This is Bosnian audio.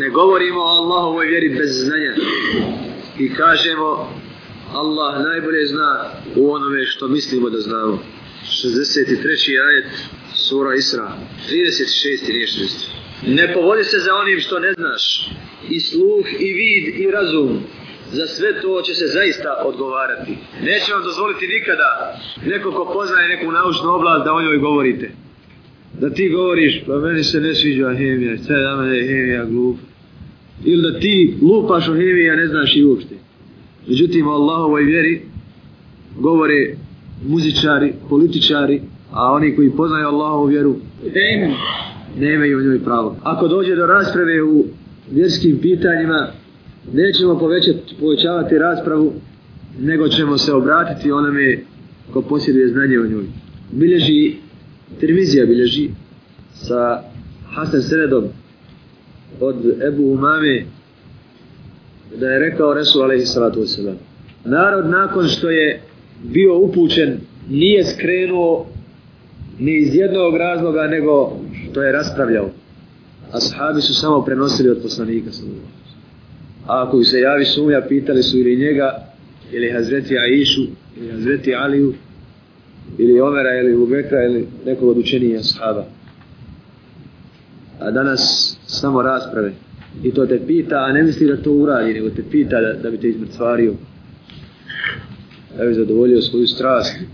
Ne govorimo o Allahovoj vjeri bez znanja i kažemo Allah najbolje zna u onome što mislimo da znamo. 63. ajet sura Isra, 36. riješnosti. Ne povodi se za onim što ne znaš, i sluh, i vid, i razum, za sve to će se zaista odgovarati. Neće vam dozvoliti nikada neko ko poznaje neku naučnu oblast da o njoj govorite da ti govoriš, pa meni se ne sviđa hemija, šta je dana je hemija glup. Ili da ti lupaš o hemiji, a ne znaš i uopšte. Međutim, Allah ovoj vjeri govore muzičari, političari, a oni koji poznaju Allah ovu vjeru, ne imaju u njoj pravo. Ako dođe do rasprave u vjerskim pitanjima, nećemo povećati, povećavati raspravu, nego ćemo se obratiti onome ko posjeduje znanje o njoj. Bilježi Tirmizija bilježi sa Hasan Senedom od Ebu Umami da je rekao Resul Alehi Salatu Veselam. Narod nakon što je bio upućen nije skrenuo ni iz jednog razloga nego to je raspravljao. Ashabi su samo prenosili od poslanika sallallahu A ako se javi sumnja, pitali su ili njega, ili Hazreti Aishu, ili Hazreti Aliju, ili Omera ili Ubekra ili nekog od učenija sahaba. A danas samo rasprave. I to te pita, a ne misli da to uradi, nego te pita da, da bi te izmrtvario. Da bi zadovoljio svoju strast.